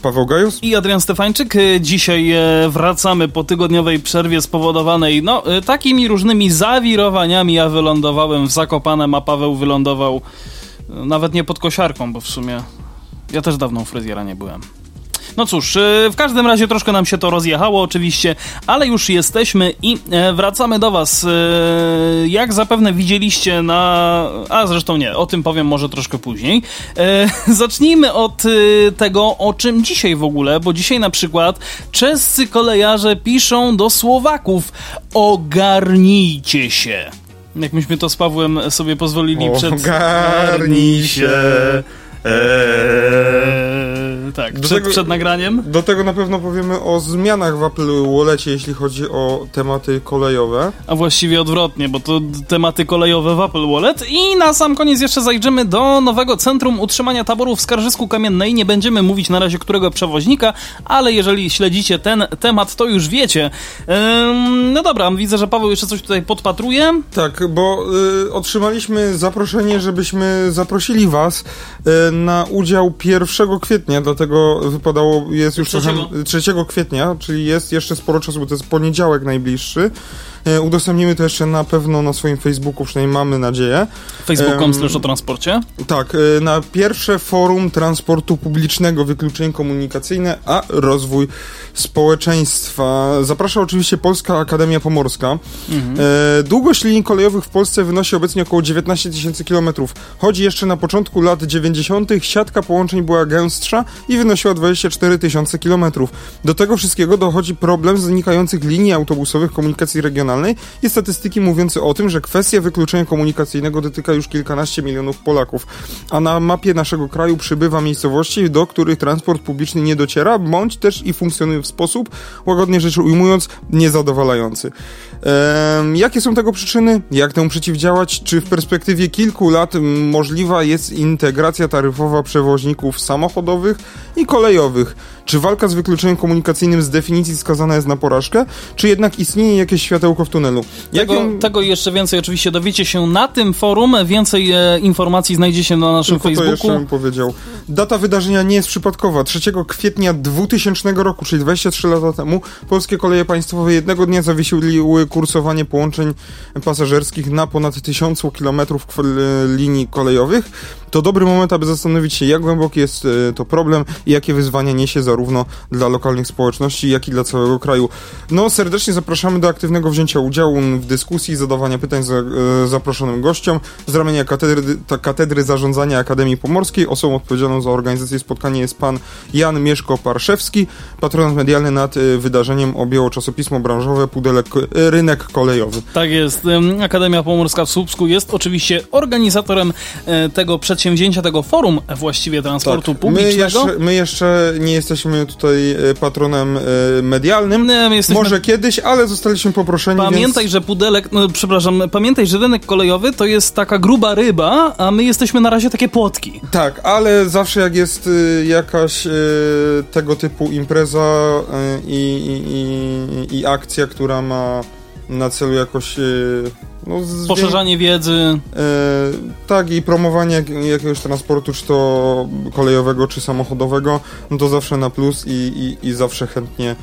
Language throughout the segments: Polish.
Paweł Gajus i Adrian Stefańczyk. E, dzisiaj e, wracamy po tygodniowej przerwie spowodowanej no, e, takimi różnymi zawirowaniami. Ja wylądowałem w Zakopanem, a Paweł wylądował nawet nie pod kosiarką, bo w sumie ja też dawno u fryzjera nie byłem. No cóż, e, w każdym razie troszkę nam się to rozjechało oczywiście, ale już jesteśmy i e, wracamy do Was. E, jak zapewne widzieliście na... A zresztą nie, o tym powiem może troszkę później. Zacznijmy od tego, o czym dzisiaj w ogóle, bo dzisiaj na przykład czescy kolejarze piszą do Słowaków ogarnijcie się. Jak myśmy to z Pawłem sobie pozwolili przed... Ogarnij się. Eee, tak, przed, tego, przed, nagraniem. Do tego na pewno powiemy o zmianach w Apple Wallecie, jeśli chodzi o tematy kolejowe. A właściwie odwrotnie, bo to tematy kolejowe w Apple Wallet. I na sam koniec jeszcze zajrzymy do nowego Centrum Utrzymania Taboru w Skarżysku Kamiennej. Nie będziemy mówić na razie którego przewoźnika, ale jeżeli śledzicie ten temat, to już wiecie. No dobra, widzę, że Paweł jeszcze coś tutaj podpatruje. Tak, bo y, otrzymaliśmy zaproszenie, żebyśmy zaprosili was y, na udział 1 kwietnia, dlatego wypadało, jest już 3. trochę 3 kwietnia, czyli jest jeszcze sporo czasu, bo to jest poniedziałek najbliższy. E, udostępnimy to jeszcze na pewno na swoim Facebooku, przynajmniej mamy nadzieję. Facebook.com um, o transporcie? Tak, e, na pierwsze forum transportu publicznego, wykluczenie komunikacyjne, a rozwój społeczeństwa. Zaprasza oczywiście Polska Akademia Pomorska. Mhm. E, długość linii kolejowych w Polsce wynosi obecnie około 19 tysięcy kilometrów. Chodzi jeszcze na początku lat 90. siatka połączeń była gęstsza i wynosiła 24 tysiące kilometrów. Do tego wszystkiego dochodzi problem zanikających linii autobusowych komunikacji regionalnej regionalnej i statystyki mówiące o tym, że kwestia wykluczenia komunikacyjnego dotyka już kilkanaście milionów Polaków, a na mapie naszego kraju przybywa miejscowości, do których transport publiczny nie dociera, bądź też i funkcjonuje w sposób, łagodnie rzecz ujmując, niezadowalający. Ehm, jakie są tego przyczyny? Jak temu przeciwdziałać? Czy w perspektywie kilku lat możliwa jest integracja taryfowa przewoźników samochodowych i kolejowych? Czy walka z wykluczeniem komunikacyjnym z definicji skazana jest na porażkę? Czy jednak istnieje jakieś światełko w tunelu? Tego, ją... tego jeszcze więcej oczywiście dowiecie się na tym forum. Więcej e, informacji znajdziecie na naszym Tylko Facebooku. To jeszcze bym powiedział. Data wydarzenia nie jest przypadkowa. 3 kwietnia 2000 roku, czyli 23 lata temu, polskie koleje państwowe jednego dnia zawiesiły kursowanie połączeń pasażerskich na ponad tysiącu kilometrów linii kolejowych. To dobry moment, aby zastanowić się, jak głęboki jest e, to problem i jakie wyzwania niesie zarówno dla lokalnych społeczności, jak i dla całego kraju. No, serdecznie zapraszamy do aktywnego wzięcia udziału w dyskusji, zadawania pytań za, e, zaproszonym gościom. Z ramienia katedry, ta, katedry Zarządzania Akademii Pomorskiej osobą odpowiedzialną za organizację spotkania jest pan Jan Mieszko-Parszewski, patronat medialny nad e, wydarzeniem objęło czasopismo branżowe Pudelek Rynek Kolejowy. Tak jest. Akademia Pomorska w Słupsku jest oczywiście organizatorem tego przedsięwzięcia przedsięwzięcia tego forum właściwie transportu tak, publicznego. My jeszcze, my jeszcze, nie jesteśmy tutaj e, patronem e, medialnym. Nie, jesteśmy... Może kiedyś, ale zostaliśmy poproszeni. Pamiętaj, więc... że pudelek, no, przepraszam, pamiętaj, że rynek kolejowy to jest taka gruba ryba, a my jesteśmy na razie takie płotki. Tak, ale zawsze jak jest y, jakaś y, tego typu impreza y, i, i, akcja, która ma na celu jakoś no, Poszerzanie wiedzy. E, tak, i promowanie jak, jakiegoś transportu, czy to kolejowego, czy samochodowego, no to zawsze na plus i, i, i zawsze chętnie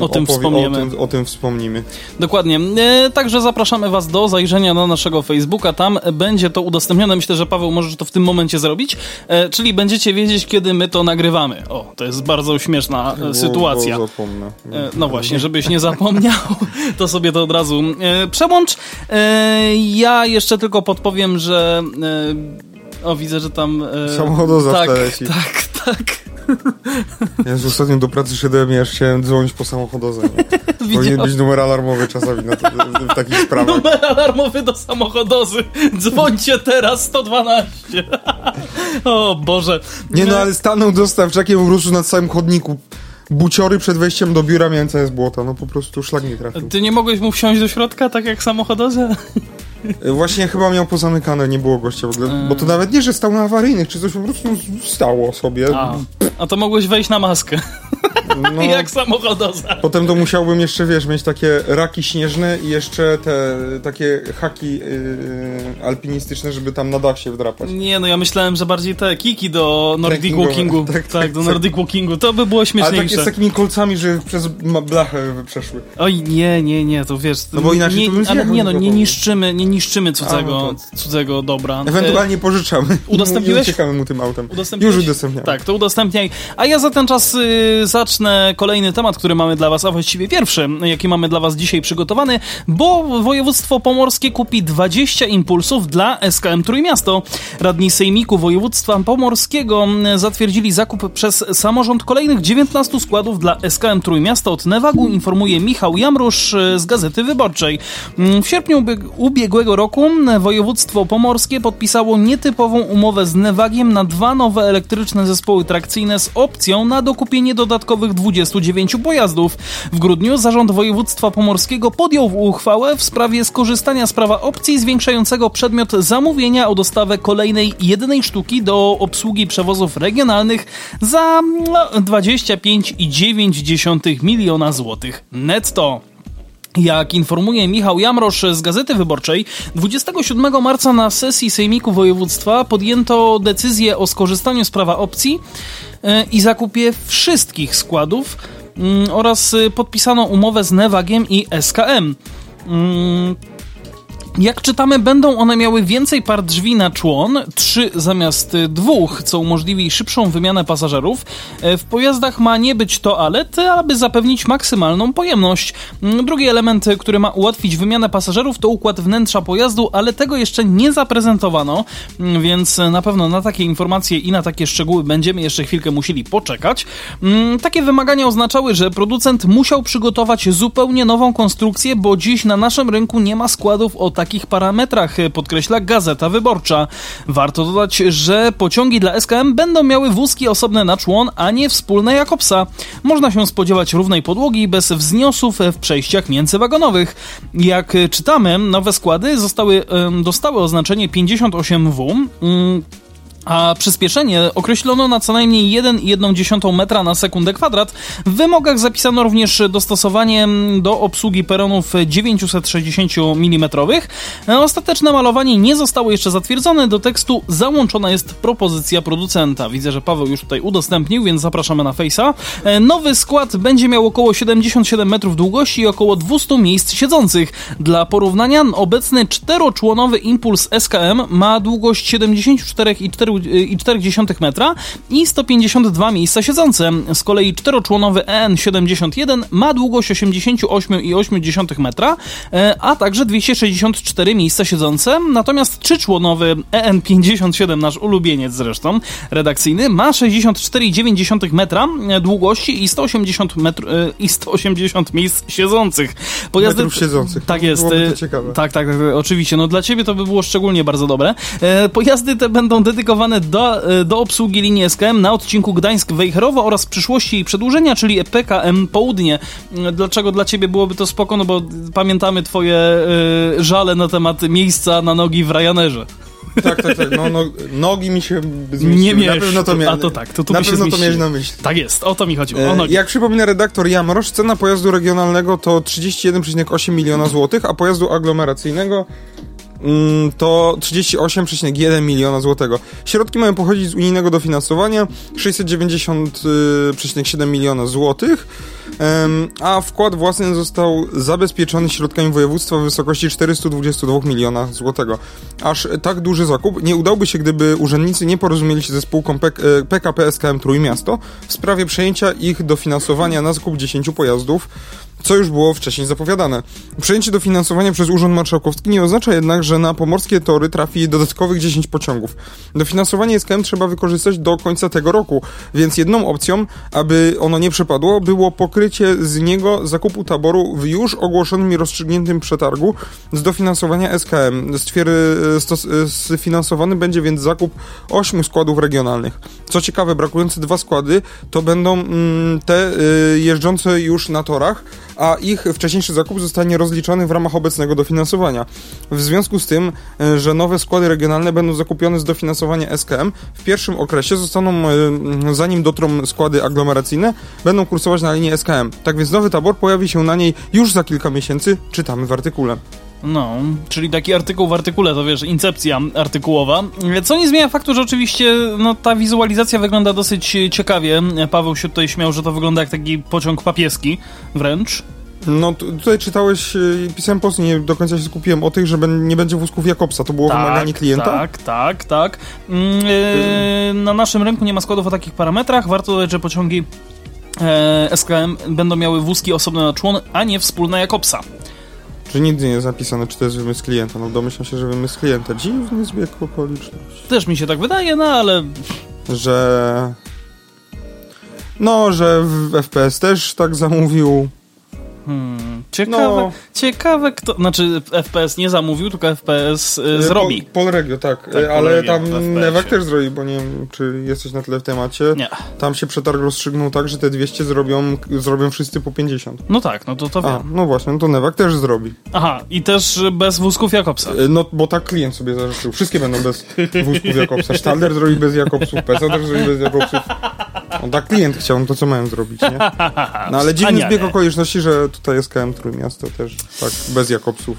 o tym wspomnimy. O tym, o tym wspomnimy. Dokładnie. E, także zapraszamy Was do zajrzenia na naszego Facebooka. Tam będzie to udostępnione. Myślę, że Paweł możesz to w tym momencie zrobić. E, czyli będziecie wiedzieć, kiedy my to nagrywamy. O, to jest bardzo śmieszna bo, sytuacja. Bo zapomnę. E, no właśnie, żebyś nie zapomniał, to sobie to od razu e, przełącz. E, ja jeszcze tylko podpowiem, że. E, o, widzę, że tam. Samochodoza tak, tak, tak. Ja już ostatnio do pracy szedłem i aż chciałem dzwonić po samochodozę. Powinien być numer alarmowy czasami na to, w takich sprawach. Numer alarmowy do samochodozy. Dzwońcie teraz 112. o Boże. Nie no, ale stanął dostawczakiem w ruszu na całym chodniku buciory przed wejściem do biura miałem całe z błota, no po prostu szlak nie trafił. Ty nie mogłeś mu wsiąść do środka, tak jak samochodowe? Właśnie chyba miał pozamykane, nie było gościa w ogóle, bo to nawet nie, że stał na awaryjnych, czy coś po prostu stało sobie. A, a to mogłeś wejść na maskę, No, jak samochodoza. Potem to musiałbym jeszcze, wiesz, mieć takie raki śnieżne i jeszcze te takie haki yy, alpinistyczne, żeby tam na dach się wdrapać. Nie, no ja myślałem, że bardziej te kiki do Nordic Trekkingowe. Walkingu. Tak, Tak, tak, do tak. Nordic Walkingu. To by było Ale takie śmieszniejsze. z takimi kolcami, że przez blachę przeszły. Oj, nie, nie, nie, to wiesz... No bo inaczej nie, to bym ale nie no, nie niszczymy, nie niszczymy cudzego, A, no cudzego dobra. Ewentualnie pożyczamy. udostępniłeś? I uciekamy mu tym autem. Już udostępniam. Tak, to udostępniaj. A ja za ten czas y, zacznę kolejny temat, który mamy dla was, a właściwie pierwszy, jaki mamy dla was dzisiaj przygotowany, bo województwo pomorskie kupi 20 impulsów dla SKM Trójmiasto. Radni Sejmiku Województwa Pomorskiego zatwierdzili zakup przez samorząd kolejnych 19 składów dla SKM Trójmiasto od Newagu, informuje Michał Jamrusz z Gazety Wyborczej. W sierpniu ubieg- ubiegłego roku województwo pomorskie podpisało nietypową umowę z Nevagiem na dwa nowe elektryczne zespoły trakcyjne z opcją na dokupienie dodatkowych 29 pojazdów. W grudniu zarząd województwa pomorskiego podjął uchwałę w sprawie skorzystania z prawa opcji zwiększającego przedmiot zamówienia o dostawę kolejnej jednej sztuki do obsługi przewozów regionalnych za no, 25,9 miliona złotych netto. Jak informuje Michał Jamrosz z Gazety Wyborczej, 27 marca na sesji Sejmiku Województwa podjęto decyzję o skorzystaniu z prawa opcji e, i zakupie wszystkich składów mm, oraz e, podpisano umowę z Nevagiem i SKM. Jak czytamy, będą one miały więcej par drzwi na człon, trzy zamiast dwóch, co umożliwi szybszą wymianę pasażerów. E, W pojazdach ma nie być toalet, aby zapewnić maksymalną pojemność. Mm, Drugi element, który ma ułatwić wymianę pasażerów, to układ wnętrza pojazdu, ale tego jeszcze nie zaprezentowano, mm, więc na pewno na takie informacje i na takie szczegóły będziemy jeszcze chwilkę musieli poczekać. Mm, Takie wymagania oznaczały, że producent musiał przygotować zupełnie nową konstrukcję, bo dziś na naszym rynku nie ma składów o takich parametrach, podkreśla Gazeta Wyborcza. Warto dodać, że pociągi dla SKM będą miały wózki osobne na człon, a nie wspólne Jakobsa. Można się spodziewać równej podłogi bez wzniosów w przejściach międzywagonowych. Jak czytamy, nowe składy zostały, dostały oznaczenie 58W. A przyspieszenie określono na co najmniej 1,1 metra na sekundę kwadrat. W wymogach zapisano również dostosowanie do obsługi peronów 960 mm. Ostateczne malowanie nie zostało jeszcze zatwierdzone. Do tekstu załączona jest propozycja producenta. Widzę, że Paweł już tutaj udostępnił, więc zapraszamy na Face'a. E, Nowy skład będzie miał około 77 metrów długości i około 200 miejsc siedzących. Dla porównania obecny czteroczłonowy impuls SKM ma długość 74,4 metra i 152 miejsca siedzące. Z kolei czteroczłonowy EN71 ma długość 88,8 metra, e, a także 264 miejsca siedzące. Natomiast trzyczłonowy EN57, nasz ulubieniec zresztą, redakcyjny, ma 64,9 metra e, długości i 180, metr, e, i 180 miejsc siedzących. Metrów siedzących. Tak jest. Byłoby to e, ciekawe. Tak, tak, tak, oczywiście. No dla ciebie to by było szczególnie bardzo dobre. E, pojazdy te będą dedykowane do, e, do obsługi linii SKM na odcinku Gdańsk-Wejherowo oraz przyszłości jej przedłużenia, czyli PKM Południe. E, Dlaczego dla ciebie byłoby to spoko? No bo pamiętamy twoje e, żale na temat miejsca na nogi w Ryanerze. Tak, tak, tak. No, no, nogi mi się zmieściły. Nie Na miałeś. pewno to A miałem. to tak, to tu Na pewno to miałeś na myśli. Tak jest, o to mi chodziło. O nogi. Jak przypomina redaktor Jamrosz, cena pojazdu regionalnego to 31,8 miliona złotych, a pojazdu aglomeracyjnego to 38,1 miliona złotego. Środki mają pochodzić z unijnego dofinansowania 690,7 miliona złotych, a wkład własny został zabezpieczony środkami województwa w wysokości 422 miliona złotego. Aż tak duży zakup nie udałby się, gdyby urzędnicy nie porozumieli się ze spółką PK, e, PKP SKM Trójmiasto w sprawie przejęcia ich dofinansowania na zakup 10 pojazdów. Co już było wcześniej zapowiadane. Przejęcie dofinansowania przez Urząd Marszałkowski nie oznacza jednak, że na pomorskie tory trafi dodatkowych 10 pociągów. Dofinansowanie SKM trzeba wykorzystać do końca tego roku, więc jedną opcją, aby ono nie przepadło, było pokrycie z niego zakupu taboru w już ogłoszonym i rozstrzygniętym przetargu z dofinansowania SKM. Stwiery, stos, sfinansowany będzie więc zakup 8 składów regionalnych. Co ciekawe, brakujące dwa składy to będą mm, te y, jeżdżące już na torach, a ich wcześniejszy zakup zostanie rozliczony w ramach obecnego dofinansowania. W związku z tym, e, że nowe składy regionalne będą zakupione z dofinansowania SKM, w pierwszym okresie zostaną, e, zanim dotrą składy aglomeracyjne, będą kursować na linii SKM. Tak więc nowy tabor pojawi się na niej już za kilka miesięcy, czytamy w artykule. No, czyli taki artykuł w artykule, to wiesz, incepcja artykułowa. Co nie zmienia faktu, że oczywiście no, ta wizualizacja wygląda dosyć ciekawie. Paweł się tutaj śmiał, że to wygląda jak taki pociąg papieski wręcz. No tutaj czytałeś, y, pisałem post, nie do końca się skupiłem o tych, że nie będzie wózków Jakobsa, to było tak, wymaganie klienta? Tak, tak, tak. Yy, na naszym rynku nie ma składów o takich parametrach, warto dodać, że pociągi e, SKM będą miały wózki osobne na człon, a nie wspólne Jakobsa. Że nigdy nie jest napisane, czy to jest wymysł klienta. No domyślam się, że wymysł klienta. Dziwny zbieg okoliczności. Też mi się tak wydaje, no ale... Że... No, że w FPS też tak zamówił. Hmm, ciekawe, no. ciekawe kto, znaczy FPS nie zamówił, tylko FPS y, e, zrobi. Pol, Polregio, tak, tak ale tam Nevak też zrobi, bo nie wiem, czy jesteś na tyle w temacie. Nie. Tam się przetarg rozstrzygnął tak, że te 200 zrobią, zrobią wszyscy po 50. No tak, no to to wiem. A, no właśnie, no to Nevak też zrobi. Aha, i też bez wózków Jakobsa. E, no, bo tak klient sobie zażyczył. Wszystkie będą bez wózków Jakobsa. Stalder zrobi bez Jakobsów, PESA też zrobi bez Jakobsów. No tak klient chciał, no to co mają zrobić, nie? No ale dziwny zbieg okoliczności, że tutaj jest KM Trójmiasto też, tak, bez Jakobsów.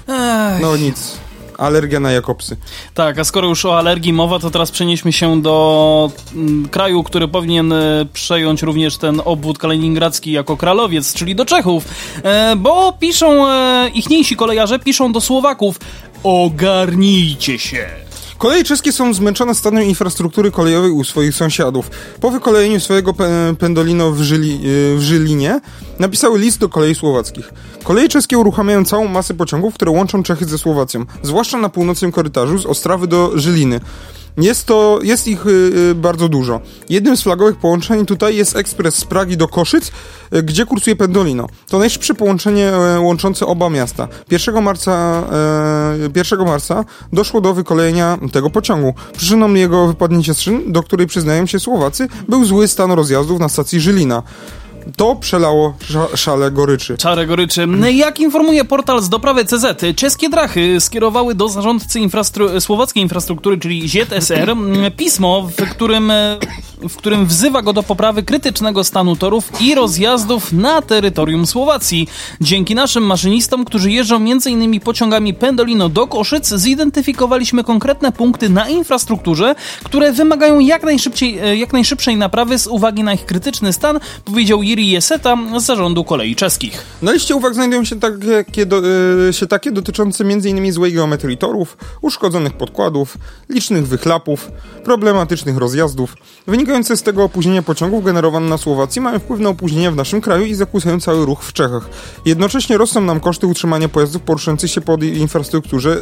No nic. Alergia na Jakobsy. Tak, a skoro już o alergii mowa, to teraz przenieśmy się do mm, kraju, który powinien e, przejąć również ten obwód kaliningradzki jako kralowiec, czyli do Czechów. E, bo piszą, e, ichniejsi kolejarze piszą do Słowaków, ogarnijcie się. Koleje czeskie są zmęczone stanem infrastruktury kolejowej u swoich sąsiadów. Po wykolejeniu swojego pendolino w, Żyli, w Żylinie napisały list do kolei słowackich. Koleje czeskie uruchamiają całą masę pociągów, które łączą Czechy ze Słowacją, zwłaszcza na północnym korytarzu z Ostrawy do Żyliny. Jest to, jest ich y, bardzo dużo. Jednym z flagowych połączeń tutaj jest ekspres z Pragi do Koszyc, y, gdzie kursuje Pendolino. To najszybsze połączenie y, łączące oba miasta. 1 marca, 1 marca doszło do wykolejenia tego pociągu. Przyczyną jego wypadnięcia z szyn, do której przyznają się Słowacy, był zły stan rozjazdów na stacji Żylina. To przelało szale goryczy. Czarę goryczy. Jak informuje portal z doprawy CZ, czeskie drachy skierowały do zarządcy infrastru słowackiej infrastruktury, czyli ZSR, pismo, w którym, w którym wzywa go do poprawy krytycznego stanu torów i rozjazdów na terytorium Słowacji. Dzięki naszym maszynistom, którzy jeżdżą m.in. pociągami Pendolino do Koszyc, zidentyfikowaliśmy konkretne punkty na infrastrukturze, które wymagają jak, najszybciej, jak najszybszej naprawy z uwagi na ich krytyczny stan, powiedział Jiri Jeseta z zarządu kolei czeskich. Na liście uwag znajdują się takie, do, y, się takie dotyczące m.in. złej geometrii torów, uszkodzonych podkładów, licznych wychlapów, problematycznych rozjazdów. Wynikające z tego opóźnienia pociągów generowane na Słowacji mają wpływ na opóźnienia w naszym kraju i zakłócają cały ruch w Czechach. Jednocześnie rosną nam koszty utrzymania pojazdów poruszających się po infrastrukturze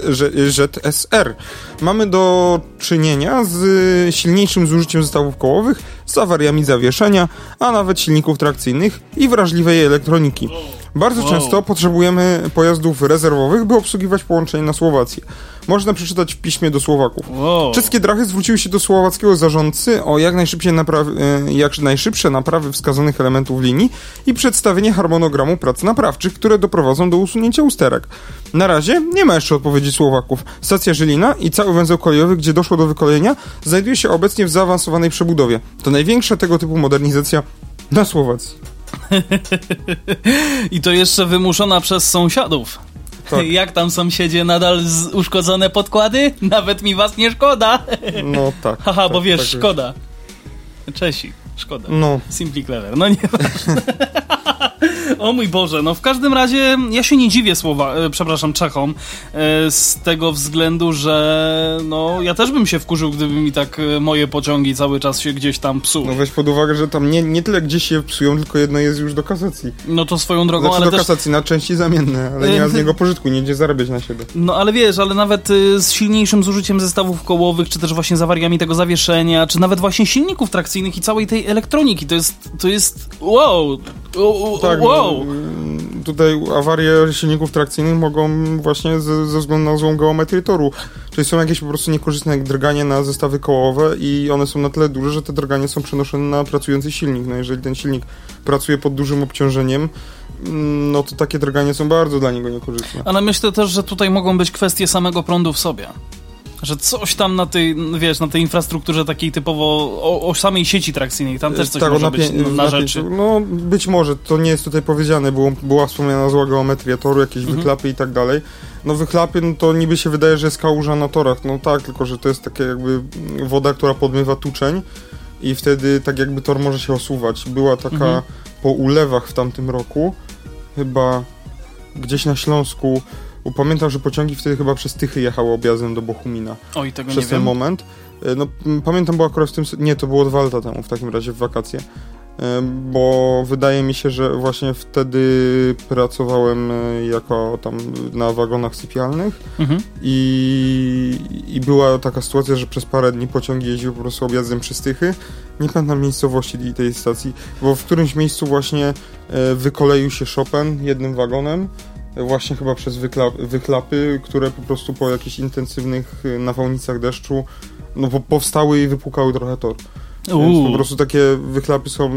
ZSR. Mamy do czynienia z silniejszym zużyciem zestawów kołowych, z awariami zawieszenia, a nawet silników trakcyjnych i wrażliwej elektroniki. Bardzo wow. często potrzebujemy pojazdów rezerwowych, by obsługiwać połączenie na Słowację. Można przeczytać w piśmie do Słowaków. Wow. Czeskie drachy zwróciły się do słowackiego zarządcy o jak, najszybciej e, jak najszybsze naprawy wskazanych elementów linii i przedstawienie harmonogramu prac naprawczych, które doprowadzą do usunięcia usterek. Na razie nie ma jeszcze odpowiedzi Słowaków. Stacja Żylina i cały węzeł kolejowy, gdzie doszło do wykolejenia, znajduje się obecnie w zaawansowanej przebudowie. To największa tego typu modernizacja na Słowacji. I to jeszcze wymuszona przez sąsiadów. Tak. Jak tam sąsiedzie nadal uszkodzone podkłady? Nawet mi was nie szkoda. No tak. Haha, tak, bo wiesz, tak szkoda. Czesi, szkoda. No. Simply clever. No nie O mój Boże, no w każdym razie ja się nie dziwię słowa, e, przepraszam, Czechom, e, z tego względu, że no ja też bym się wkurzył, gdyby mi tak e, moje pociągi cały czas się gdzieś tam psuły. No weź pod uwagę, że tam nie, nie tyle gdzieś się psują, tylko jedno jest już do kasacji. No to swoją drogą, Znaczy ale do też... kasacji na części zamienne, ale nie ma z niego pożytku, nie idzie zarabiać na siebie. No ale wiesz, ale nawet y, z silniejszym zużyciem zestawów kołowych, czy też właśnie z awariami tego zawieszenia, czy nawet właśnie silników trakcyjnych i całej tej elektroniki, to jest, to jest wow, o, o, Tak, wow. no, mm, tutaj awarie silników trakcyjnych mogą właśnie ze, ze względu na złą geometrię toru. Czyli są jakieś po prostu niekorzystne drganie na zestawy kołowe i one są na tyle duże, że te drganie są przenoszone na pracujący silnik. No jeżeli ten silnik pracuje pod dużym obciążeniem, mm, no to takie drganie są bardzo dla niego niekorzystne. Ale myślę też, że tutaj mogą być kwestie samego prądu w sobie. Że coś tam na tej, wiesz, na tej infrastrukturze takiej typowo o, o samej sieci trakcyjnej, tam też coś Tak, może być na rzeczy. No być może, to nie jest tutaj powiedziane, było, była wspomniana zła geometria toru, jakieś Mhm. wyklapy i tak dalej. No wyklapy, no to niby się wydaje, że jest kałuża na torach, no tak, tylko że to jest takie jakby woda, która podmywa tuczeń i wtedy tak jakby tor może się osuwać. Była taka Mhm. po ulewach w tamtym roku, chyba gdzieś na Śląsku, bo pamiętam, że pociągi wtedy chyba przez Tychy jechały objazdem do Bochumina Oj, tego przez nie ten wiem. moment. E, No, pamiętam, bo akurat w tym. Nie, to było dwa lata temu, w takim razie w wakacje. E, Bo wydaje mi się, że właśnie wtedy pracowałem e, jako tam na wagonach sypialnych Mhm. i, i była taka sytuacja, że przez parę dni pociągi jeździły po prostu objazdem przez Tychy. Nie pamiętam miejscowości i tej stacji, bo w którymś miejscu właśnie wykoleił się Chopin jednym wagonem. Właśnie chyba przez wykla wyklapy, które po prostu po jakichś intensywnych e, nawałnicach deszczu no, po powstały i wypłukały trochę tor. Więc po prostu takie wyklapy są,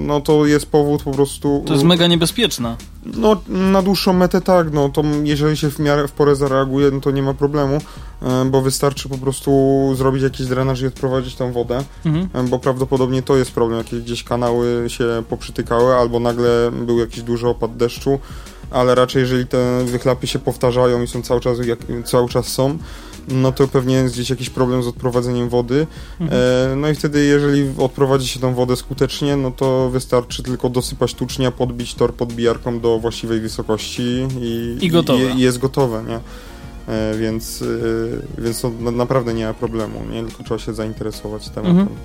no to jest powód po prostu... to jest mega niebezpieczne. No, na dłuższą metę tak, no to jeżeli się w miarę w porę zareaguje, no to nie ma problemu, e, bo wystarczy po prostu zrobić jakiś drenaż i odprowadzić tam wodę, Mhm. e, bo prawdopodobnie to jest problem, jakieś gdzieś kanały się poprzytykały, albo nagle był jakiś duży opad deszczu, ale raczej jeżeli te wychlapy się powtarzają i są cały czas, jak, cały czas są, no to pewnie jest gdzieś jakiś problem z odprowadzeniem wody. Mhm. E, no i wtedy, jeżeli odprowadzi się tą wodę skutecznie, no to wystarczy tylko dosypać tucznia, podbić tor podbijarką do właściwej wysokości i, I i, i jest gotowe, nie? E, więc e, więc to na, naprawdę nie ma problemu, nie? Tylko trzeba się zainteresować tematem. Mhm.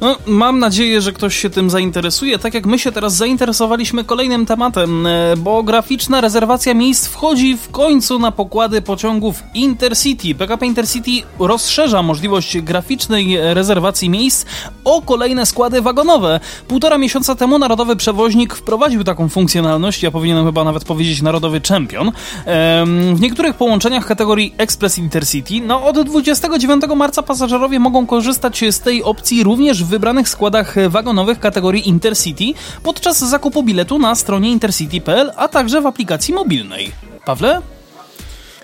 No, mam nadzieję, że ktoś się tym zainteresuje, tak jak my się teraz zainteresowaliśmy kolejnym tematem, e, bo graficzna rezerwacja miejsc wchodzi w końcu na pokłady pociągów Intercity. PKP Intercity rozszerza możliwość graficznej rezerwacji miejsc o kolejne składy wagonowe. Półtora miesiąca temu narodowy przewoźnik wprowadził taką funkcjonalność, ja powinienem chyba nawet powiedzieć narodowy czempion, em, w niektórych połączeniach kategorii Express Intercity. No od 29 marca pasażerowie mogą korzystać z tej opcji również w wybranych składach wagonowych kategorii Intercity podczas zakupu biletu na stronie intercity.pl, a także w aplikacji mobilnej. Pawle?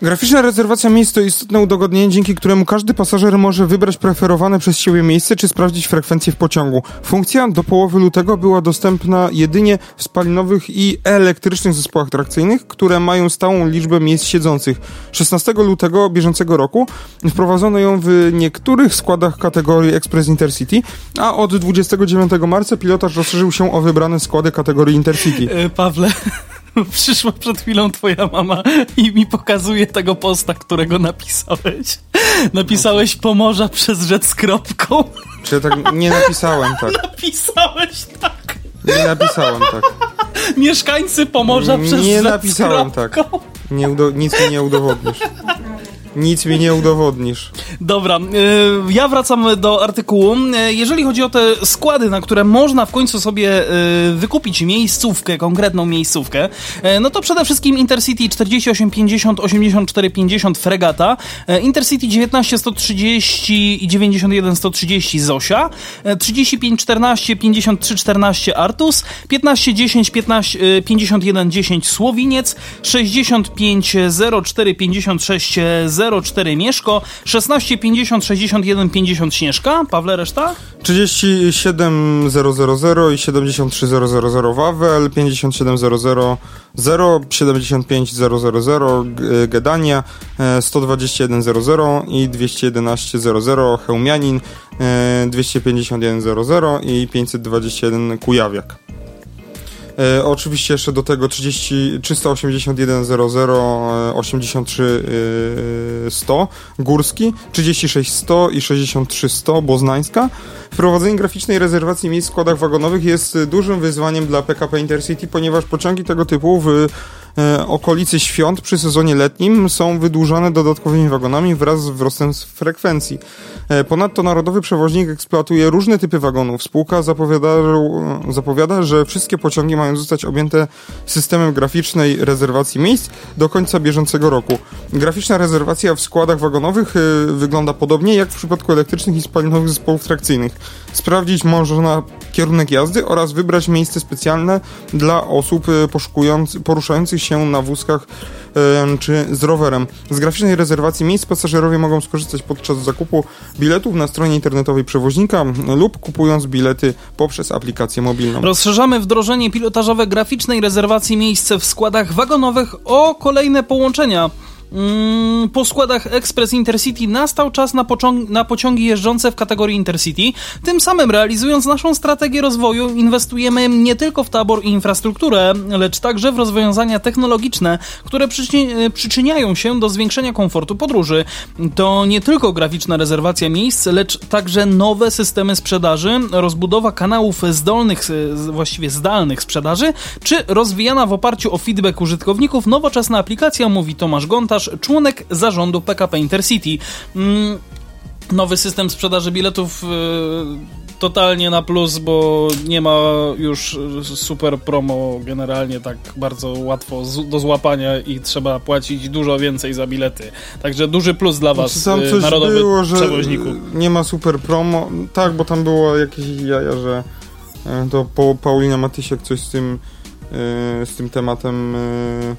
Graficzna rezerwacja miejsc to istotne udogodnienie, dzięki któremu każdy pasażer może wybrać preferowane przez siebie miejsce czy sprawdzić frekwencję w pociągu. Funkcja do połowy lutego była dostępna jedynie w spalinowych i elektrycznych zespołach trakcyjnych, które mają stałą liczbę miejsc siedzących. 16 lutego bieżącego roku wprowadzono ją w niektórych składach kategorii Express Intercity, a od 29 marca pilotaż rozszerzył się o wybrane składy kategorii Intercity. E, Pawle, przyszła przed chwilą twoja mama i mi pokazuje tego posta, którego napisałeś. Napisałeś Pomorza przez rzecz z kropką. Czy ja tak nie napisałem tak? Napisałeś tak. Nie napisałem tak. Mieszkańcy Pomorza przez Nie napisałem z tak. kropką. Nie udo- nic mi nie udowodnisz. Nic mi nie udowodnisz. Dobra, y, ja wracam do artykułu. Y, Jeżeli chodzi o te składy, na które można w końcu sobie y, wykupić miejscówkę, konkretną miejscówkę, no to przede wszystkim Intercity 4850, 8450 Fregata, Intercity 19 130 i 91 130 Zosia, y, 3514, 5314 Artus, 1510, 15, y, 51 10 Słowiniec, 65 04 56 04 Mieszko, 16 50 61 50 Śnieżka. Pawle, reszta? 37000 i 73000 Wawel, 57000 75000 G- Gedania, e, 12100 i 21100 Chełmianin, e, 25100 i 521 Kujawiak. E, oczywiście jeszcze do tego 30, 381 00 83 100 Górski, 36 100 i 63 100 Boznańska. Wprowadzenie graficznej rezerwacji miejsc w składach wagonowych jest dużym wyzwaniem dla PKP Intercity, ponieważ pociągi tego typu w E, okolicy świąt przy sezonie letnim są wydłużane dodatkowymi wagonami wraz z wzrostem frekwencji. E, ponadto Narodowy Przewoźnik eksploatuje różne typy wagonów. Spółka zapowiada, zapowiada, że wszystkie pociągi mają zostać objęte systemem graficznej rezerwacji miejsc do końca bieżącego roku. Graficzna rezerwacja w składach wagonowych e, wygląda podobnie jak w przypadku elektrycznych i spalinowych zespołów trakcyjnych. Sprawdzić można kierunek jazdy oraz wybrać miejsce specjalne dla osób poruszających się na wózkach czy z rowerem. Z graficznej rezerwacji miejsc pasażerowie mogą skorzystać podczas zakupu biletów na stronie internetowej przewoźnika lub kupując bilety poprzez aplikację mobilną. Rozszerzamy wdrożenie pilotażowe graficznej rezerwacji miejsc w składach wagonowych o kolejne połączenia. Mm, po składach Express Intercity nastał czas na, na, pociągi jeżdżące w kategorii Intercity. Tym samym realizując naszą strategię rozwoju inwestujemy nie tylko w tabor i infrastrukturę, lecz także w rozwiązania technologiczne, które przyczyni przyczyniają się do zwiększenia komfortu podróży. To nie tylko graficzna rezerwacja miejsc, lecz także nowe systemy sprzedaży, rozbudowa kanałów zdolnych, właściwie zdalnych sprzedaży, czy rozwijana w oparciu o feedback użytkowników nowoczesna aplikacja, mówi Tomasz Gonta, członek zarządu PKP Intercity. Mm, nowy system sprzedaży biletów y, totalnie na plus, bo nie ma już super promo generalnie tak bardzo łatwo do złapania i trzeba płacić dużo więcej za bilety. Także duży plus dla was, tam y, coś narodowy było, że przewoźniku. Nie ma super promo. Tak, bo tam było jakieś jaja, że e, to Paulina Matysiak coś z tym e, z tym tematem e,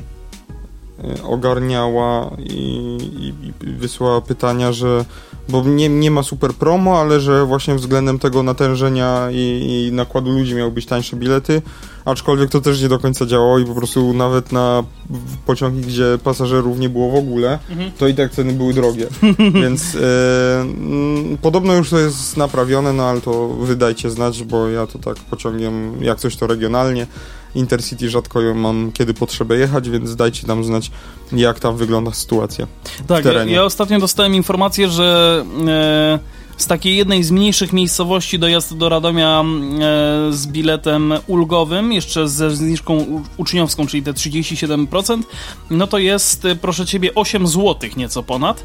ogarniała i, i, i wysłała pytania, że bo nie, nie ma super promo, ale że właśnie względem tego natężenia i, i, nakładu ludzi miały być tańsze bilety, aczkolwiek to też nie do końca działało i po prostu nawet na pociągi, gdzie pasażerów nie było w ogóle, mhm. to i tak ceny były drogie. Więc e, m, podobno już to jest naprawione, no ale to wydajcie znać, bo ja to tak pociągiem, jak coś to regionalnie, Intercity rzadko ją mam kiedy potrzebę jechać, więc dajcie nam znać, jak tam wygląda sytuacja. Tak, ja, ja, ostatnio dostałem informację, że e, z takiej jednej z mniejszych miejscowości dojazd do Radomia e, z biletem ulgowym, jeszcze ze zniżką uczniowską, czyli te 37%, no to jest, e, proszę ciebie, 8 zł nieco ponad.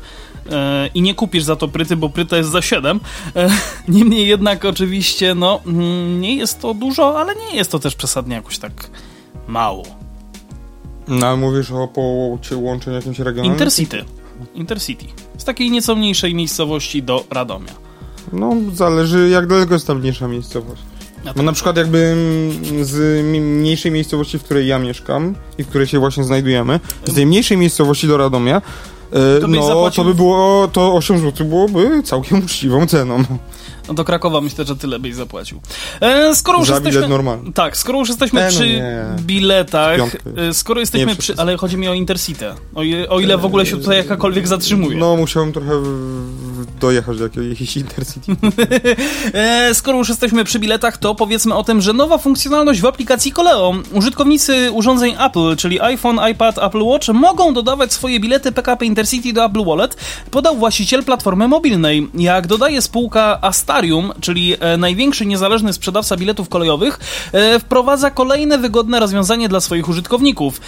E, I nie kupisz za to pryty, bo pryta jest za 7. E, niemniej jednak, oczywiście, no, mm, nie jest to dużo, ale nie jest to też przesadnie jakoś tak mało. No, ale mówisz o połączeniu jakimś regionalnym? Intercity. Intercity. Z takiej nieco mniejszej miejscowości do Radomia. No, zależy jak daleko jest ta mniejsza miejscowość. No na przykład jakby z mniejszej miejscowości, w której ja mieszkam i w której się właśnie znajdujemy, z tej mniejszej miejscowości do Radomia, to no zapłacił... to by było, to 8 zł byłoby całkiem uczciwą ceną. No do Krakowa myślę, że tyle byś zapłacił. E, skoro już Za jesteśmy, bilet normalny. Tak, skoro już jesteśmy e, no przy nie. biletach, e, skoro jesteśmy przy... Ale chodzi mi o Intercity. O, o ile w ogóle się tutaj jakakolwiek zatrzymuje. No, musiałem trochę dojechać do jakiejś Intercity. e, skoro już jesteśmy przy biletach, to powiedzmy o tym, że nowa funkcjonalność w aplikacji Koleo. Użytkownicy urządzeń Apple, czyli iPhone, iPad, Apple Watch, mogą dodawać swoje bilety PKP Intercity do Apple Wallet, podał właściciel platformy mobilnej. Jak dodaje spółka Asta Starium, czyli e, największy niezależny sprzedawca biletów kolejowych, e, wprowadza kolejne wygodne rozwiązanie dla swoich użytkowników.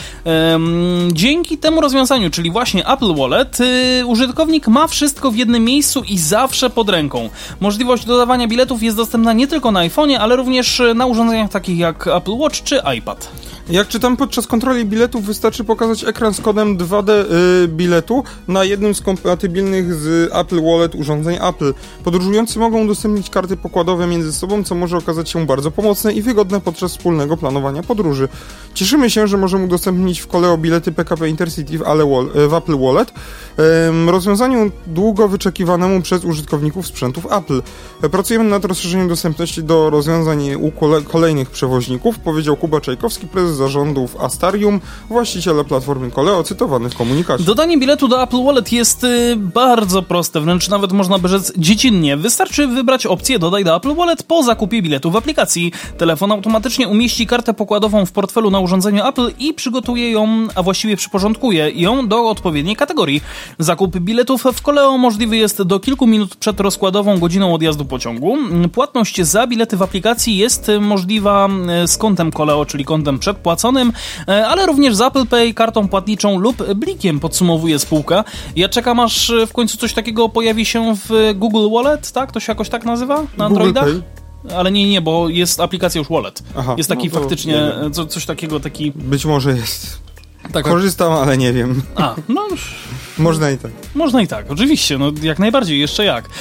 Dzięki temu rozwiązaniu, czyli właśnie Apple Wallet, użytkownik ma wszystko w jednym miejscu i zawsze pod ręką. Możliwość dodawania biletów jest dostępna nie tylko na iPhone'ie, ale również na urządzeniach takich jak Apple Watch czy iPad. Jak czytam, podczas kontroli biletów wystarczy pokazać ekran z kodem 2D y, biletu na jednym z kompatybilnych z Apple Wallet urządzeń Apple. Podróżujący mogą udostępnić karty pokładowe między sobą, co może okazać się bardzo pomocne i wygodne podczas wspólnego planowania podróży. Cieszymy się, że możemy udostępnić w koleo bilety PKP Intercity w, Apple Wallet, rozwiązaniu długo wyczekiwanemu przez użytkowników sprzętów Apple. Pracujemy nad rozszerzeniem dostępności do rozwiązań u kolejnych przewoźników, powiedział Kuba Czajkowski, prezes zarządów Astarium, właściciele platformy Koleo, cytowany w komunikacie. Dodanie biletu do Apple Wallet jest y, bardzo proste, wręcz nawet można by rzec dziecinnie. Wystarczy wybrać opcję Dodaj do Apple Wallet po zakupie biletu w aplikacji. Telefon automatycznie umieści kartę pokładową w portfelu na urządzeniu Apple i przygotuje ją, a właściwie przyporządkuje ją do odpowiedniej kategorii. Zakup biletów w Koleo możliwy jest do kilku minut przed rozkładową godziną odjazdu pociągu. Płatność za bilety w aplikacji jest możliwa y, z kontem Koleo, czyli kontem przedpłaconym, y, ale również z Apple Pay, kartą płatniczą lub blikiem, podsumowuje spółka. Ja czekam aż w końcu coś takiego pojawi się w Google Wallet, tak? To się jakoś tak nazywa na Androidach? Ale nie, nie, bo jest aplikacja już Wallet. Aha, jest taki no faktycznie, co, coś takiego, taki... Być może jest. Tak, Korzystam, ale nie wiem. A, no... Można i tak. Można i tak, oczywiście, no jak najbardziej, jeszcze jak.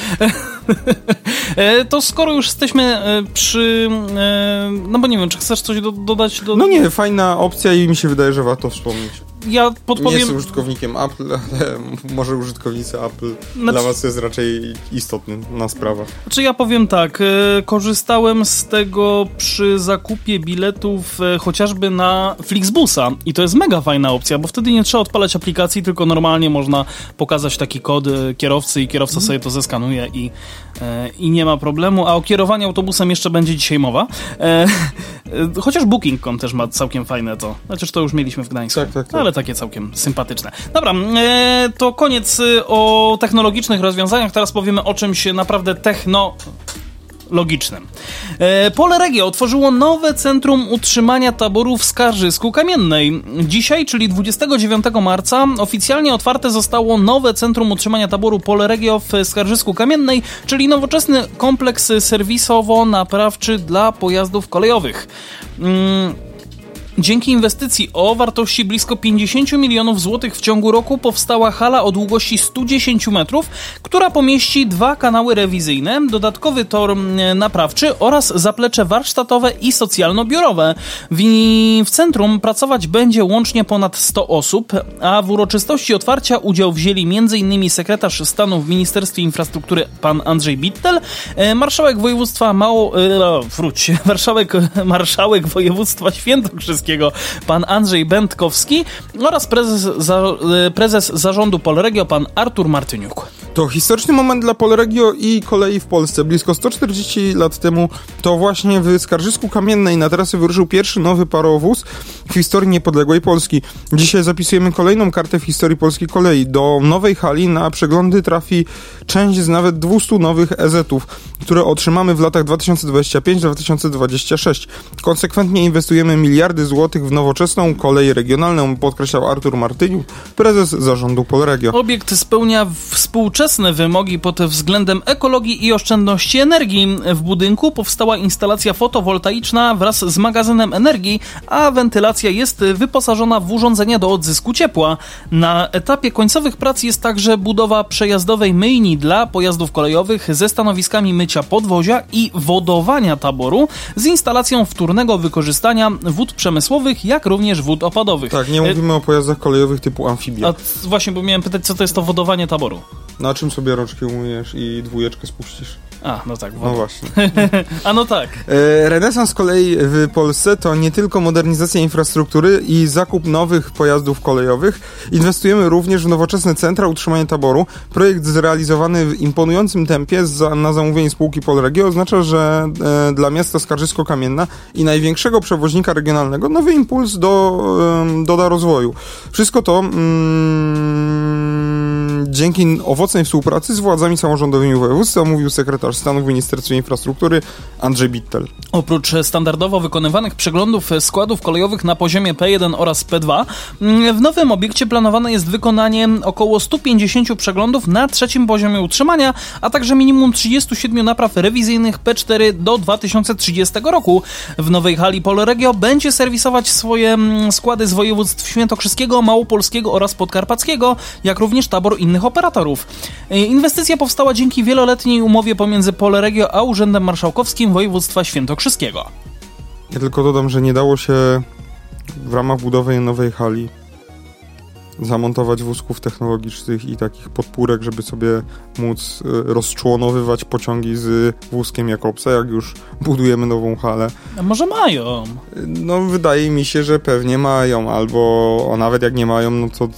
E, to skoro już jesteśmy e, przy... E, no bo nie wiem, czy chcesz coś do, dodać? Do... No nie, fajna opcja i mi się wydaje, że warto wspomnieć ja podpowiem... Nie jestem użytkownikiem Apple, ale może użytkownicy Apple znaczy... dla was jest raczej istotna sprawa. Znaczy ja powiem tak, e, korzystałem z tego przy zakupie biletów e, chociażby na Flixbusa i to jest mega fajna opcja, bo wtedy nie trzeba odpalać aplikacji, tylko normalnie można pokazać taki kod e, kierowcy i kierowca mm. sobie to zeskanuje i, i nie ma problemu, a o kierowaniu autobusem jeszcze będzie dzisiaj mowa. Chociaż Booking.com też ma całkiem fajne to. Chociaż to już mieliśmy w Gdańsku. Tak, tak, tak. Ale takie całkiem sympatyczne. Dobra, e, to koniec y, o technologicznych rozwiązaniach. Teraz powiemy o czymś naprawdę techno logicznym. E, Pole Regio otworzyło nowe centrum utrzymania taboru w Skarżysku Kamiennej. Dzisiaj, czyli 29 marca, oficjalnie otwarte zostało nowe centrum utrzymania taboru Pole Regio w Skarżysku Kamiennej, czyli nowoczesny kompleks serwisowo-naprawczy dla pojazdów kolejowych. Mm. Dzięki inwestycji o wartości blisko 50 milionów złotych w ciągu roku powstała hala o długości 110 metrów, która pomieści dwa kanały rewizyjne, dodatkowy tor naprawczy oraz zaplecze warsztatowe i socjalno-biurowe. W, w centrum pracować będzie łącznie ponad 100 osób, a w uroczystości otwarcia udział wzięli m.in. sekretarz stanu w Ministerstwie Infrastruktury pan Andrzej Bittel, e, marszałek województwa Mało... E, wróć, marszałek, marszałek województwa świętokrzyskiego pan Andrzej Będkowski oraz prezes, za, e, prezes zarządu Polregio pan Artur Martyniuk. To historyczny moment dla Polregio i kolei w Polsce. Blisko 140 lat temu to właśnie w Skarżysku Kamiennej na trasę wyruszył pierwszy nowy parowóz w historii niepodległej Polski. Dzisiaj zapisujemy kolejną kartę w historii polskiej kolei. Do nowej hali na przeglądy trafi część z nawet 200 nowych EZ-ów, które otrzymamy w latach 2025-2026. Konsekwentnie inwestujemy miliardy złotych w nowoczesną kolej regionalną, podkreślał Artur Martyniuk, prezes zarządu Polregio. Obiekt spełnia współczesne wymogi pod względem ekologii i oszczędności energii. W budynku powstała instalacja fotowoltaiczna wraz z magazynem energii, a wentylacja jest wyposażona w urządzenia do odzysku ciepła. Na etapie końcowych prac jest także budowa przejazdowej myjni dla pojazdów kolejowych ze stanowiskami mycia podwozia i wodowania taboru z instalacją wtórnego wykorzystania wód przemysłowych, jak również wód opadowych. Tak, nie mówimy o pojazdach kolejowych typu amfibia. A właśnie, bo miałem pytać, co to jest to wodowanie taboru. Na czym sobie rączki umyjesz i dwójeczkę spuścisz? A, no tak. No właśnie. A no tak. E, renesans z kolei w Polsce to nie tylko modernizacja infrastruktury i zakup nowych pojazdów kolejowych. Inwestujemy również w nowoczesne centra utrzymania taboru. Projekt zrealizowany w imponującym tempie za, na zamówienie spółki Polregio oznacza, że e, dla miasta Skarżysko-Kamienna i największego przewoźnika regionalnego nowy impuls do, e, doda rozwoju. Wszystko to mm, dzięki owocnej współpracy z władzami samorządowymi województwa, mówił sekretarz Stanu w Ministerstwie Infrastruktury Andrzej Bittel. Oprócz standardowo wykonywanych przeglądów składów kolejowych na poziomie P1 oraz P2, w nowym obiekcie planowane jest wykonanie około 150 przeglądów na trzecim poziomie utrzymania, a także minimum 37 napraw rewizyjnych P4 do 2030 roku. W nowej hali Polregio będzie serwisować swoje mm, składy z województw świętokrzyskiego, małopolskiego oraz podkarpackiego, jak również tabor innych operatorów. Inwestycja powstała dzięki wieloletniej umowie pomiędzy Poleregio a Urzędem Marszałkowskim Województwa Świętokrzyskiego. Ja tylko dodam, że nie dało się w ramach budowy nowej hali zamontować wózków technologicznych i takich podpórek, żeby sobie móc y, rozczłonowywać pociągi z wózkiem Jakobsa, jak już budujemy nową halę. A może mają? No, wydaje mi się, że pewnie mają, albo o, nawet jak nie mają, no to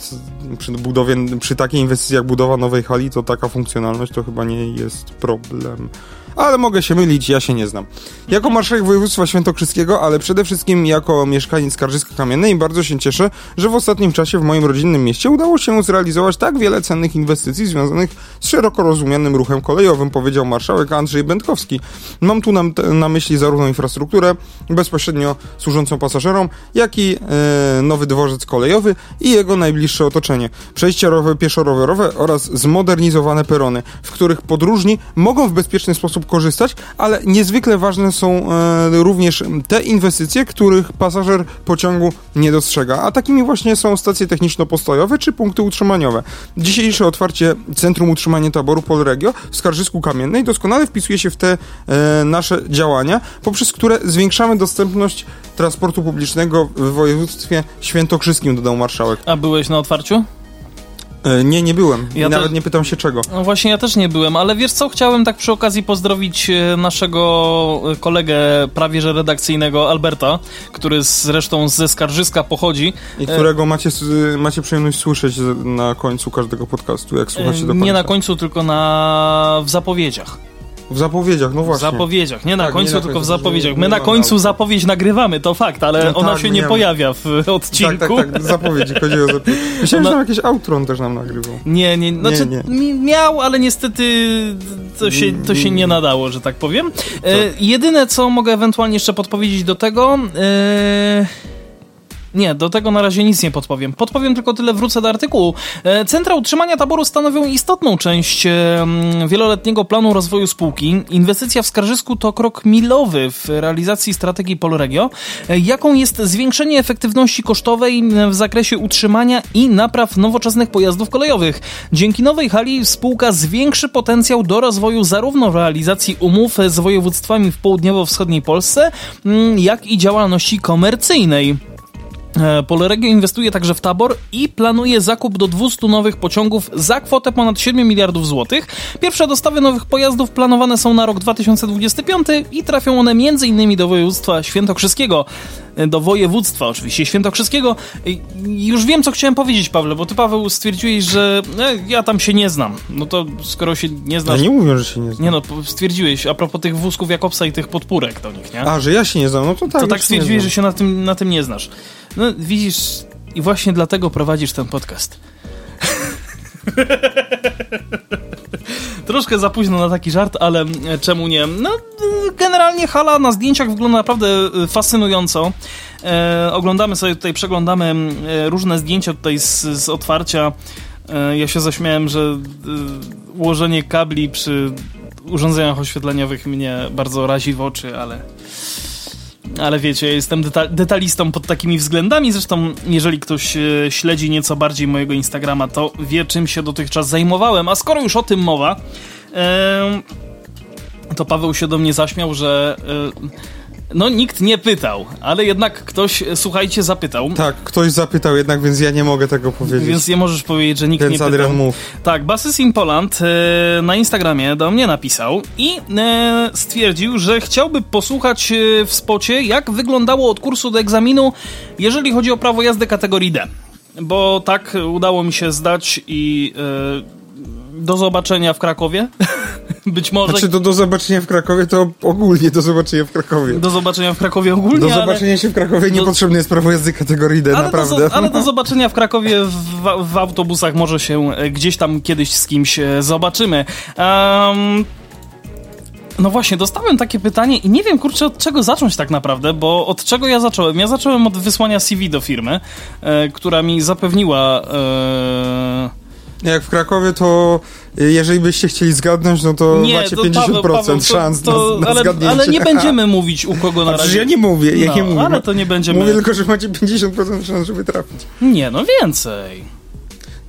przy budowie, przy takiej inwestycji jak budowa nowej hali, to taka funkcjonalność to chyba nie jest problem ale mogę się mylić, ja się nie znam. Jako marszałek województwa świętokrzyskiego, ale przede wszystkim jako mieszkaniec Skarżyska-Kamiennej bardzo się cieszę, że w ostatnim czasie w moim rodzinnym mieście udało się zrealizować tak wiele cennych inwestycji związanych z szeroko rozumianym ruchem kolejowym, powiedział marszałek Andrzej Będkowski. Mam tu na, na myśli zarówno infrastrukturę bezpośrednio służącą pasażerom, jak i e, nowy dworzec kolejowy i jego najbliższe otoczenie. Przejścia rowerowe, pieszo-rowerowe oraz zmodernizowane perony, w których podróżni mogą w bezpieczny sposób korzystać, ale niezwykle ważne są e, również te inwestycje, których pasażer pociągu nie dostrzega. A takimi właśnie są stacje techniczno-postojowe czy punkty utrzymaniowe. Dzisiejsze otwarcie Centrum Utrzymania Taboru Polregio w Skarżysku Kamiennej doskonale wpisuje się w te e, nasze działania, poprzez które zwiększamy dostępność transportu publicznego w województwie świętokrzyskim, dodał marszałek. A byłeś na otwarciu? E, nie, nie byłem. Ja Nawet te... nie pytam się czego. No właśnie, ja też nie byłem, ale wiesz co, chciałem tak przy okazji pozdrowić e, naszego e, kolegę prawie że redakcyjnego, Alberta, który zresztą ze Skarżyska pochodzi. I którego macie, macie przyjemność słyszeć na końcu każdego podcastu, jak słuchacie do końca. Nie na końcu, tylko na... w zapowiedziach. W zapowiedziach, no właśnie. W zapowiedziach, nie na tak, końcu, nie na tylko w zapowiedziach. My na końcu zapowiedź nagrywamy, to fakt, ale no ona tak, się nie, pojawia w odcinku. Tak, tak, tak, zapowiedzi, chodzi o zapowiedź. Myślałem, no, że tam jakieś outro też nam nagrywał. Nie, nie, znaczy nie, nie. miał, ale niestety to się, to się nie nadało, że tak powiem. E, jedyne, co mogę ewentualnie jeszcze podpowiedzieć do tego... E, nie, do tego na razie nic nie podpowiem. Podpowiem tylko tyle, wrócę do artykułu. E, centra utrzymania taboru stanowią istotną część wieloletniego planu rozwoju spółki. Inwestycja w Skarżysku to krok milowy w realizacji strategii Polregio, e, jaką jest zwiększenie efektywności kosztowej w zakresie utrzymania i napraw nowoczesnych pojazdów kolejowych. Dzięki nowej hali spółka zwiększy potencjał do rozwoju zarówno realizacji umów z województwami w południowo-wschodniej Polsce, jak i działalności komercyjnej. E, Polregio inwestuje także w tabor i planuje zakup do 200 nowych pociągów za kwotę ponad 7 miliardów złotych. Pierwsze dostawy nowych pojazdów planowane są na rok 2025 i trafią one m.in. do województwa świętokrzyskiego. E, do województwa oczywiście świętokrzyskiego. Już wiem, co chciałem powiedzieć, Pawle, bo ty, Paweł, stwierdziłeś, że e, ja tam się nie znam. No to skoro się nie znasz... Ja nie mówię, że się nie znam. Nie no, stwierdziłeś, a propos tych wózków Jakobsa i tych podpórek do nich, nie? A, że ja się nie znam, no to tak. To tak stwierdziłeś, że się na tym, na tym nie znasz. No widzisz, i właśnie dlatego prowadzisz ten podcast. Troszkę za późno na taki żart, ale e, czemu nie? No, generalnie hala na zdjęciach wygląda naprawdę e, fascynująco. E, oglądamy sobie tutaj, przeglądamy e, różne zdjęcia tutaj z, z otwarcia. E, ja się zaśmiałem, że e, ułożenie kabli przy urządzeniach oświetleniowych mnie bardzo razi w oczy, ale ale wiecie, jestem deta detalistą pod takimi względami. Zresztą, jeżeli ktoś e, śledzi nieco bardziej mojego Instagrama, to wie, czym się dotychczas zajmowałem. A skoro już o tym mowa, e, to Paweł się do mnie zaśmiał, że. E, no, nikt nie pytał, ale jednak ktoś, słuchajcie, zapytał. Tak, ktoś zapytał jednak, więc ja nie mogę tego powiedzieć. Więc nie możesz powiedzieć, że nikt więc nie Adrian pytał. mów. Tak, Bassys in Poland e, na Instagramie do mnie napisał i e, stwierdził, że chciałby posłuchać e, w spocie, jak wyglądało od kursu do egzaminu, jeżeli chodzi o prawo jazdy kategorii D. Bo tak udało mi się zdać i e, do zobaczenia w Krakowie. Być może. Znaczy, do, do zobaczenia w Krakowie to ogólnie do zobaczenia w Krakowie. Do zobaczenia w Krakowie ogólnie. Do zobaczenia ale... się w Krakowie niepotrzebne jest prawo jazdy kategorii D, ale naprawdę. Do, ale do zobaczenia w Krakowie w, w, autobusach może się e, gdzieś tam kiedyś z kimś e, zobaczymy. Um, no właśnie, dostałem takie pytanie i nie wiem, kurczę, od czego zacząć tak naprawdę, bo od czego ja zacząłem? Ja zacząłem od wysłania CV do firmy, e, która mi zapewniła... E, jak w Krakowie, to jeżeli byście chcieli zgadnąć, no to nie, macie to 50% Paweł, Paweł, szans to, na, na ale, zgadnięcie. Ale nie będziemy mówić u kogo na razie. ja nie mówię, ja no, nie mówię. Ale to nie będziemy... Mówię tylko, że macie 50% szans, żeby trafić. Nie, no więcej.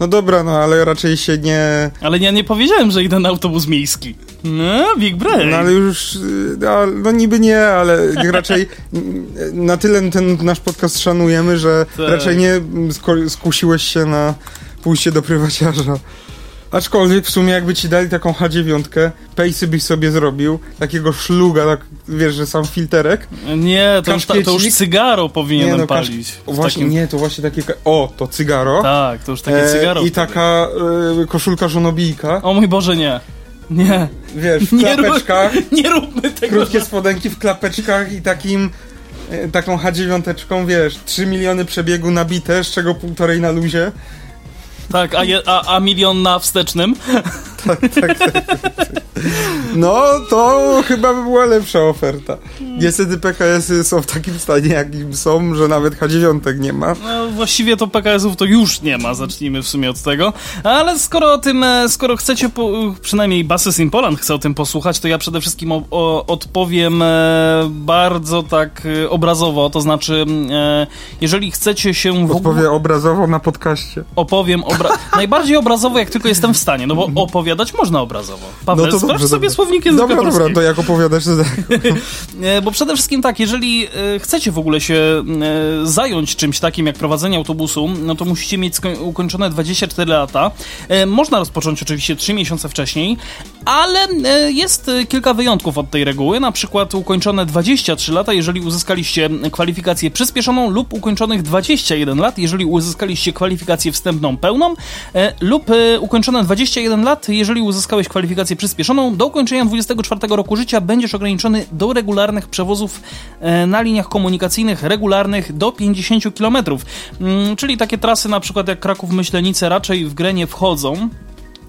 No dobra, no ale raczej się nie... Ale ja nie powiedziałem, że idę na autobus miejski. No, big brain. No ale już, y, no, no niby nie, ale raczej na tyle ten nasz podcast szanujemy, że Tak. raczej nie skusiłeś się na pójście do prywaciarza. Aczkolwiek w sumie jakby ci dali taką H9, pejsy byś sobie zrobił, takiego szluga, tak, wiesz, że sam filterek. Nie, to już, ta, to już cygaro powinienem no, kasz- palić. Właśnie, takim- nie, to właśnie takie, o, to cygaro. Tak, to już takie E, cygaro. I wtedy. taka e, koszulka żonobijka, O mój Boże, nie. Nie. wiesz, w Nie, rób, klapeczkach, nie róbmy tego. krótkie spodenki w klapeczkach i takim e, taką H9, wiesz, 3 miliony przebiegu nabite, z czego półtorej na luzie. Tak, a, je, a, a milion na wstecznym? No, to chyba by była lepsza oferta. Niestety PKS-y są w takim stanie, jakim są, że nawet H9 nie ma. No, właściwie to PKS-ów to już nie ma, zacznijmy w sumie od tego. Ale skoro o tym, e, skoro chcecie, po, przynajmniej Bassys in Poland chce o tym posłuchać, to ja przede wszystkim o, o, odpowiem e, bardzo tak e, obrazowo, to znaczy, e, jeżeli chcecie się w ogóle... Obrazowo na podcaście. opowiem obra- najbardziej obrazowo, jak tylko jestem w stanie, no bo opowiadać można obrazowo. Paweł, No to dobrze, sobie dobra. Słownik języka Dobra, dobra, polskiego. to jak opowiadasz, to tak. E, Bo przede wszystkim tak, jeżeli e, chcecie w ogóle się e, zająć czymś takim jak prowadzenie autobusu, no to musicie mieć ukończone 24 lata. Można rozpocząć oczywiście 3 miesiące wcześniej, ale jest kilka wyjątków od tej reguły, na przykład ukończone 23 lata, jeżeli uzyskaliście kwalifikację przyspieszoną lub ukończonych 21 lat, jeżeli uzyskaliście kwalifikację wstępną pełną lub ukończone 21 lat, jeżeli uzyskałeś kwalifikację przyspieszoną, do ukończenia 24 roku życia będziesz ograniczony do regularnych przewozów e, na liniach komunikacyjnych regularnych do 50 km. Mm, Czyli takie trasy na przykład jak Kraków-Myślenice raczej w grę nie wchodzą.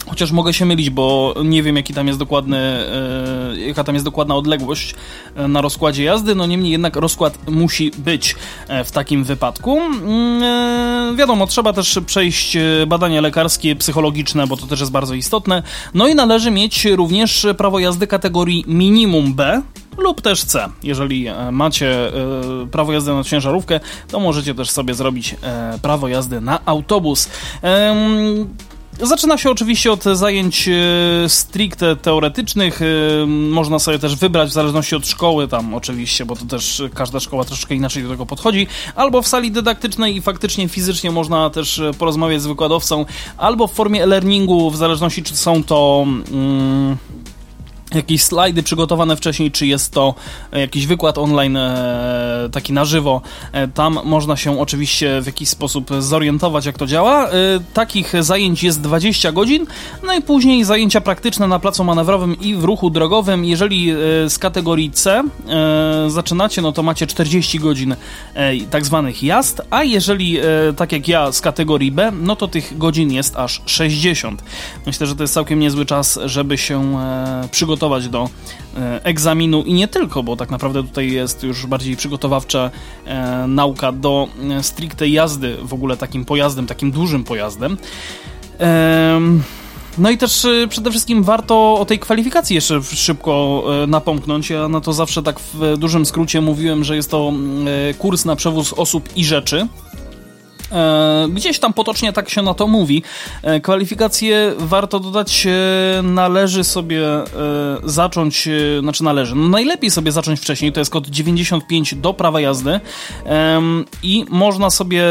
Chociaż mogę się mylić, bo nie wiem, jaki tam jest dokładny, e, jaka tam jest dokładna odległość e, na rozkładzie jazdy. No niemniej jednak rozkład musi być e, w takim wypadku. Mm, wiadomo, trzeba też przejść badania lekarskie, psychologiczne, bo to też jest bardzo istotne. No i należy mieć również prawo jazdy kategorii minimum B lub też C. Jeżeli macie prawo jazdy na ciężarówkę, to możecie też sobie zrobić prawo jazdy na autobus. Em, Zaczyna się oczywiście od zajęć e, stricte teoretycznych. e, Można sobie też wybrać w zależności od szkoły, tam oczywiście, bo to też każda szkoła troszkę inaczej do tego podchodzi. Albo w sali dydaktycznej i faktycznie fizycznie można też e, porozmawiać z wykładowcą, albo w formie e-learningu, w zależności czy są to. Mm, jakieś slajdy przygotowane wcześniej, czy jest to e, jakiś wykład online e, taki na żywo. E, tam można się oczywiście w jakiś sposób zorientować, jak to działa. Takich zajęć jest 20 godzin, no i później zajęcia praktyczne na placu manewrowym i w ruchu drogowym. Jeżeli z kategorii C zaczynacie, no to macie 40 godzin tak zwanych jazd, a jeżeli, tak jak ja, z kategorii B, no to tych godzin jest aż 60. Myślę, że to jest całkiem niezły czas, żeby się e, przygotować do e, egzaminu i nie tylko, bo tak naprawdę tutaj jest już bardziej przygotowawcza e, nauka do e, stricte jazdy w ogóle takim pojazdem, takim dużym pojazdem. Em, no i też przede wszystkim warto o tej kwalifikacji jeszcze szybko napomknąć. Ja na to zawsze tak w dużym skrócie mówiłem, że jest to mm, kurs na przewóz osób i rzeczy. E, Gdzieś tam potocznie tak się na to mówi. E, Kwalifikacje warto dodać, e, należy sobie zacząć, znaczy należy, no najlepiej sobie zacząć wcześniej, to jest kod 95 do prawa jazdy i można sobie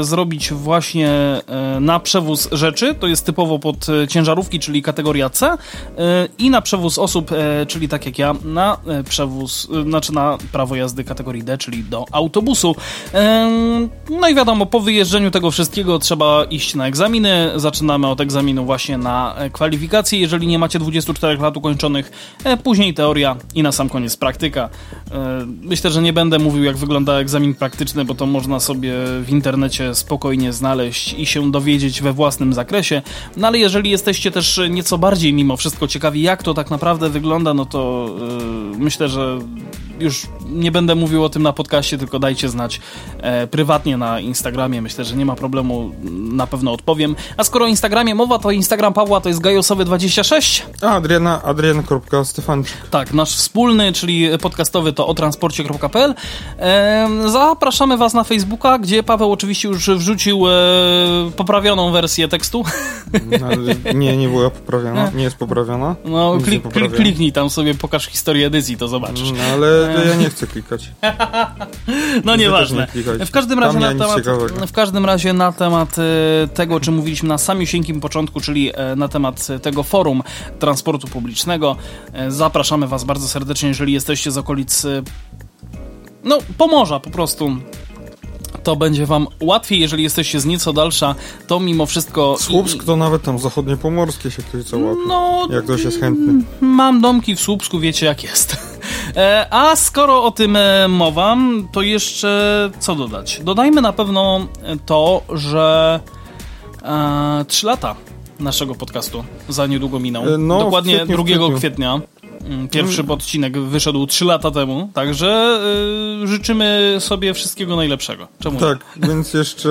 zrobić właśnie na przewóz rzeczy, to jest typowo pod ciężarówki, czyli kategoria C i na przewóz osób, czyli tak jak ja, na przewóz, znaczy na prawo jazdy kategorii D, czyli do autobusu. No i wiadomo, po wyjeżdżeniu tego wszystkiego trzeba iść na egzaminy. Zaczynamy od egzaminu właśnie na e, kwalifikacje, jeżeli nie macie 24 lat ukończonych, e, później teoria i na sam koniec praktyka. E, Myślę, że nie będę mówił, jak wygląda egzamin praktyczny, bo to można sobie w internecie spokojnie znaleźć i się dowiedzieć we własnym zakresie. No ale jeżeli jesteście też nieco bardziej mimo wszystko ciekawi, jak to tak naprawdę wygląda, no to myślę, że już nie będę mówił o tym na podcaście, tylko dajcie znać prywatnie na Instagramie. Myślę, myślę, że nie ma problemu, na pewno odpowiem. A skoro o Instagramie mowa, to Instagram Pawła to jest gajosowy26. A Adriana, adrian.stefanczyk. Tak, nasz wspólny, czyli podcastowy to o transporcie.pl. E, zapraszamy Was na Facebooka, gdzie Paweł oczywiście już wrzucił e, poprawioną wersję tekstu. No, nie, nie była poprawiona, nie jest poprawiona. No, klik, klik, kliknij tam sobie, pokaż historię edycji, to zobaczysz. No, ale ja nie chcę klikać. No nieważne. Nie w każdym razie na temat, w każdym razie na temat e, tego, o czym mówiliśmy na samiusieńkim początku, czyli e, na temat tego forum transportu publicznego. E, zapraszamy Was bardzo serdecznie, jeżeli jesteście z okolic no, Pomorza po prostu to będzie wam łatwiej, jeżeli jesteście z nieco dalsza, to mimo wszystko... Słupsk to nawet tam zachodnie pomorskie się ktoś załapie, no, jak ktoś jest chętny. Mam domki w Słupsku, wiecie jak jest. E, a skoro o tym e, mowa, to jeszcze co dodać? Dodajmy na pewno to, że e, 3 lata naszego podcastu za niedługo minął. No, Dokładnie 2 kwietniu. kwietnia. Mm, pierwszy mm. odcinek wyszedł 3 lata temu, także y, życzymy sobie wszystkiego najlepszego. Czemu tak, nie? więc jeszcze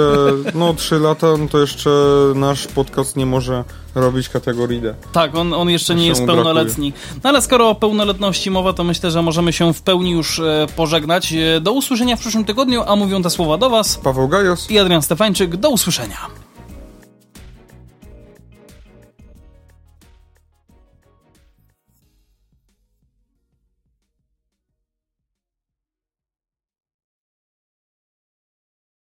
no 3 lata, no to jeszcze nasz podcast nie może robić kategorii D. Tak, on, on jeszcze nie jest pełnoletni. No ale skoro o pełnoletności mowa, to myślę, że możemy się w pełni już e, pożegnać. E, do usłyszenia w przyszłym tygodniu, a mówią te słowa do Was Paweł Gajos i Adrian Stefańczyk. Do usłyszenia.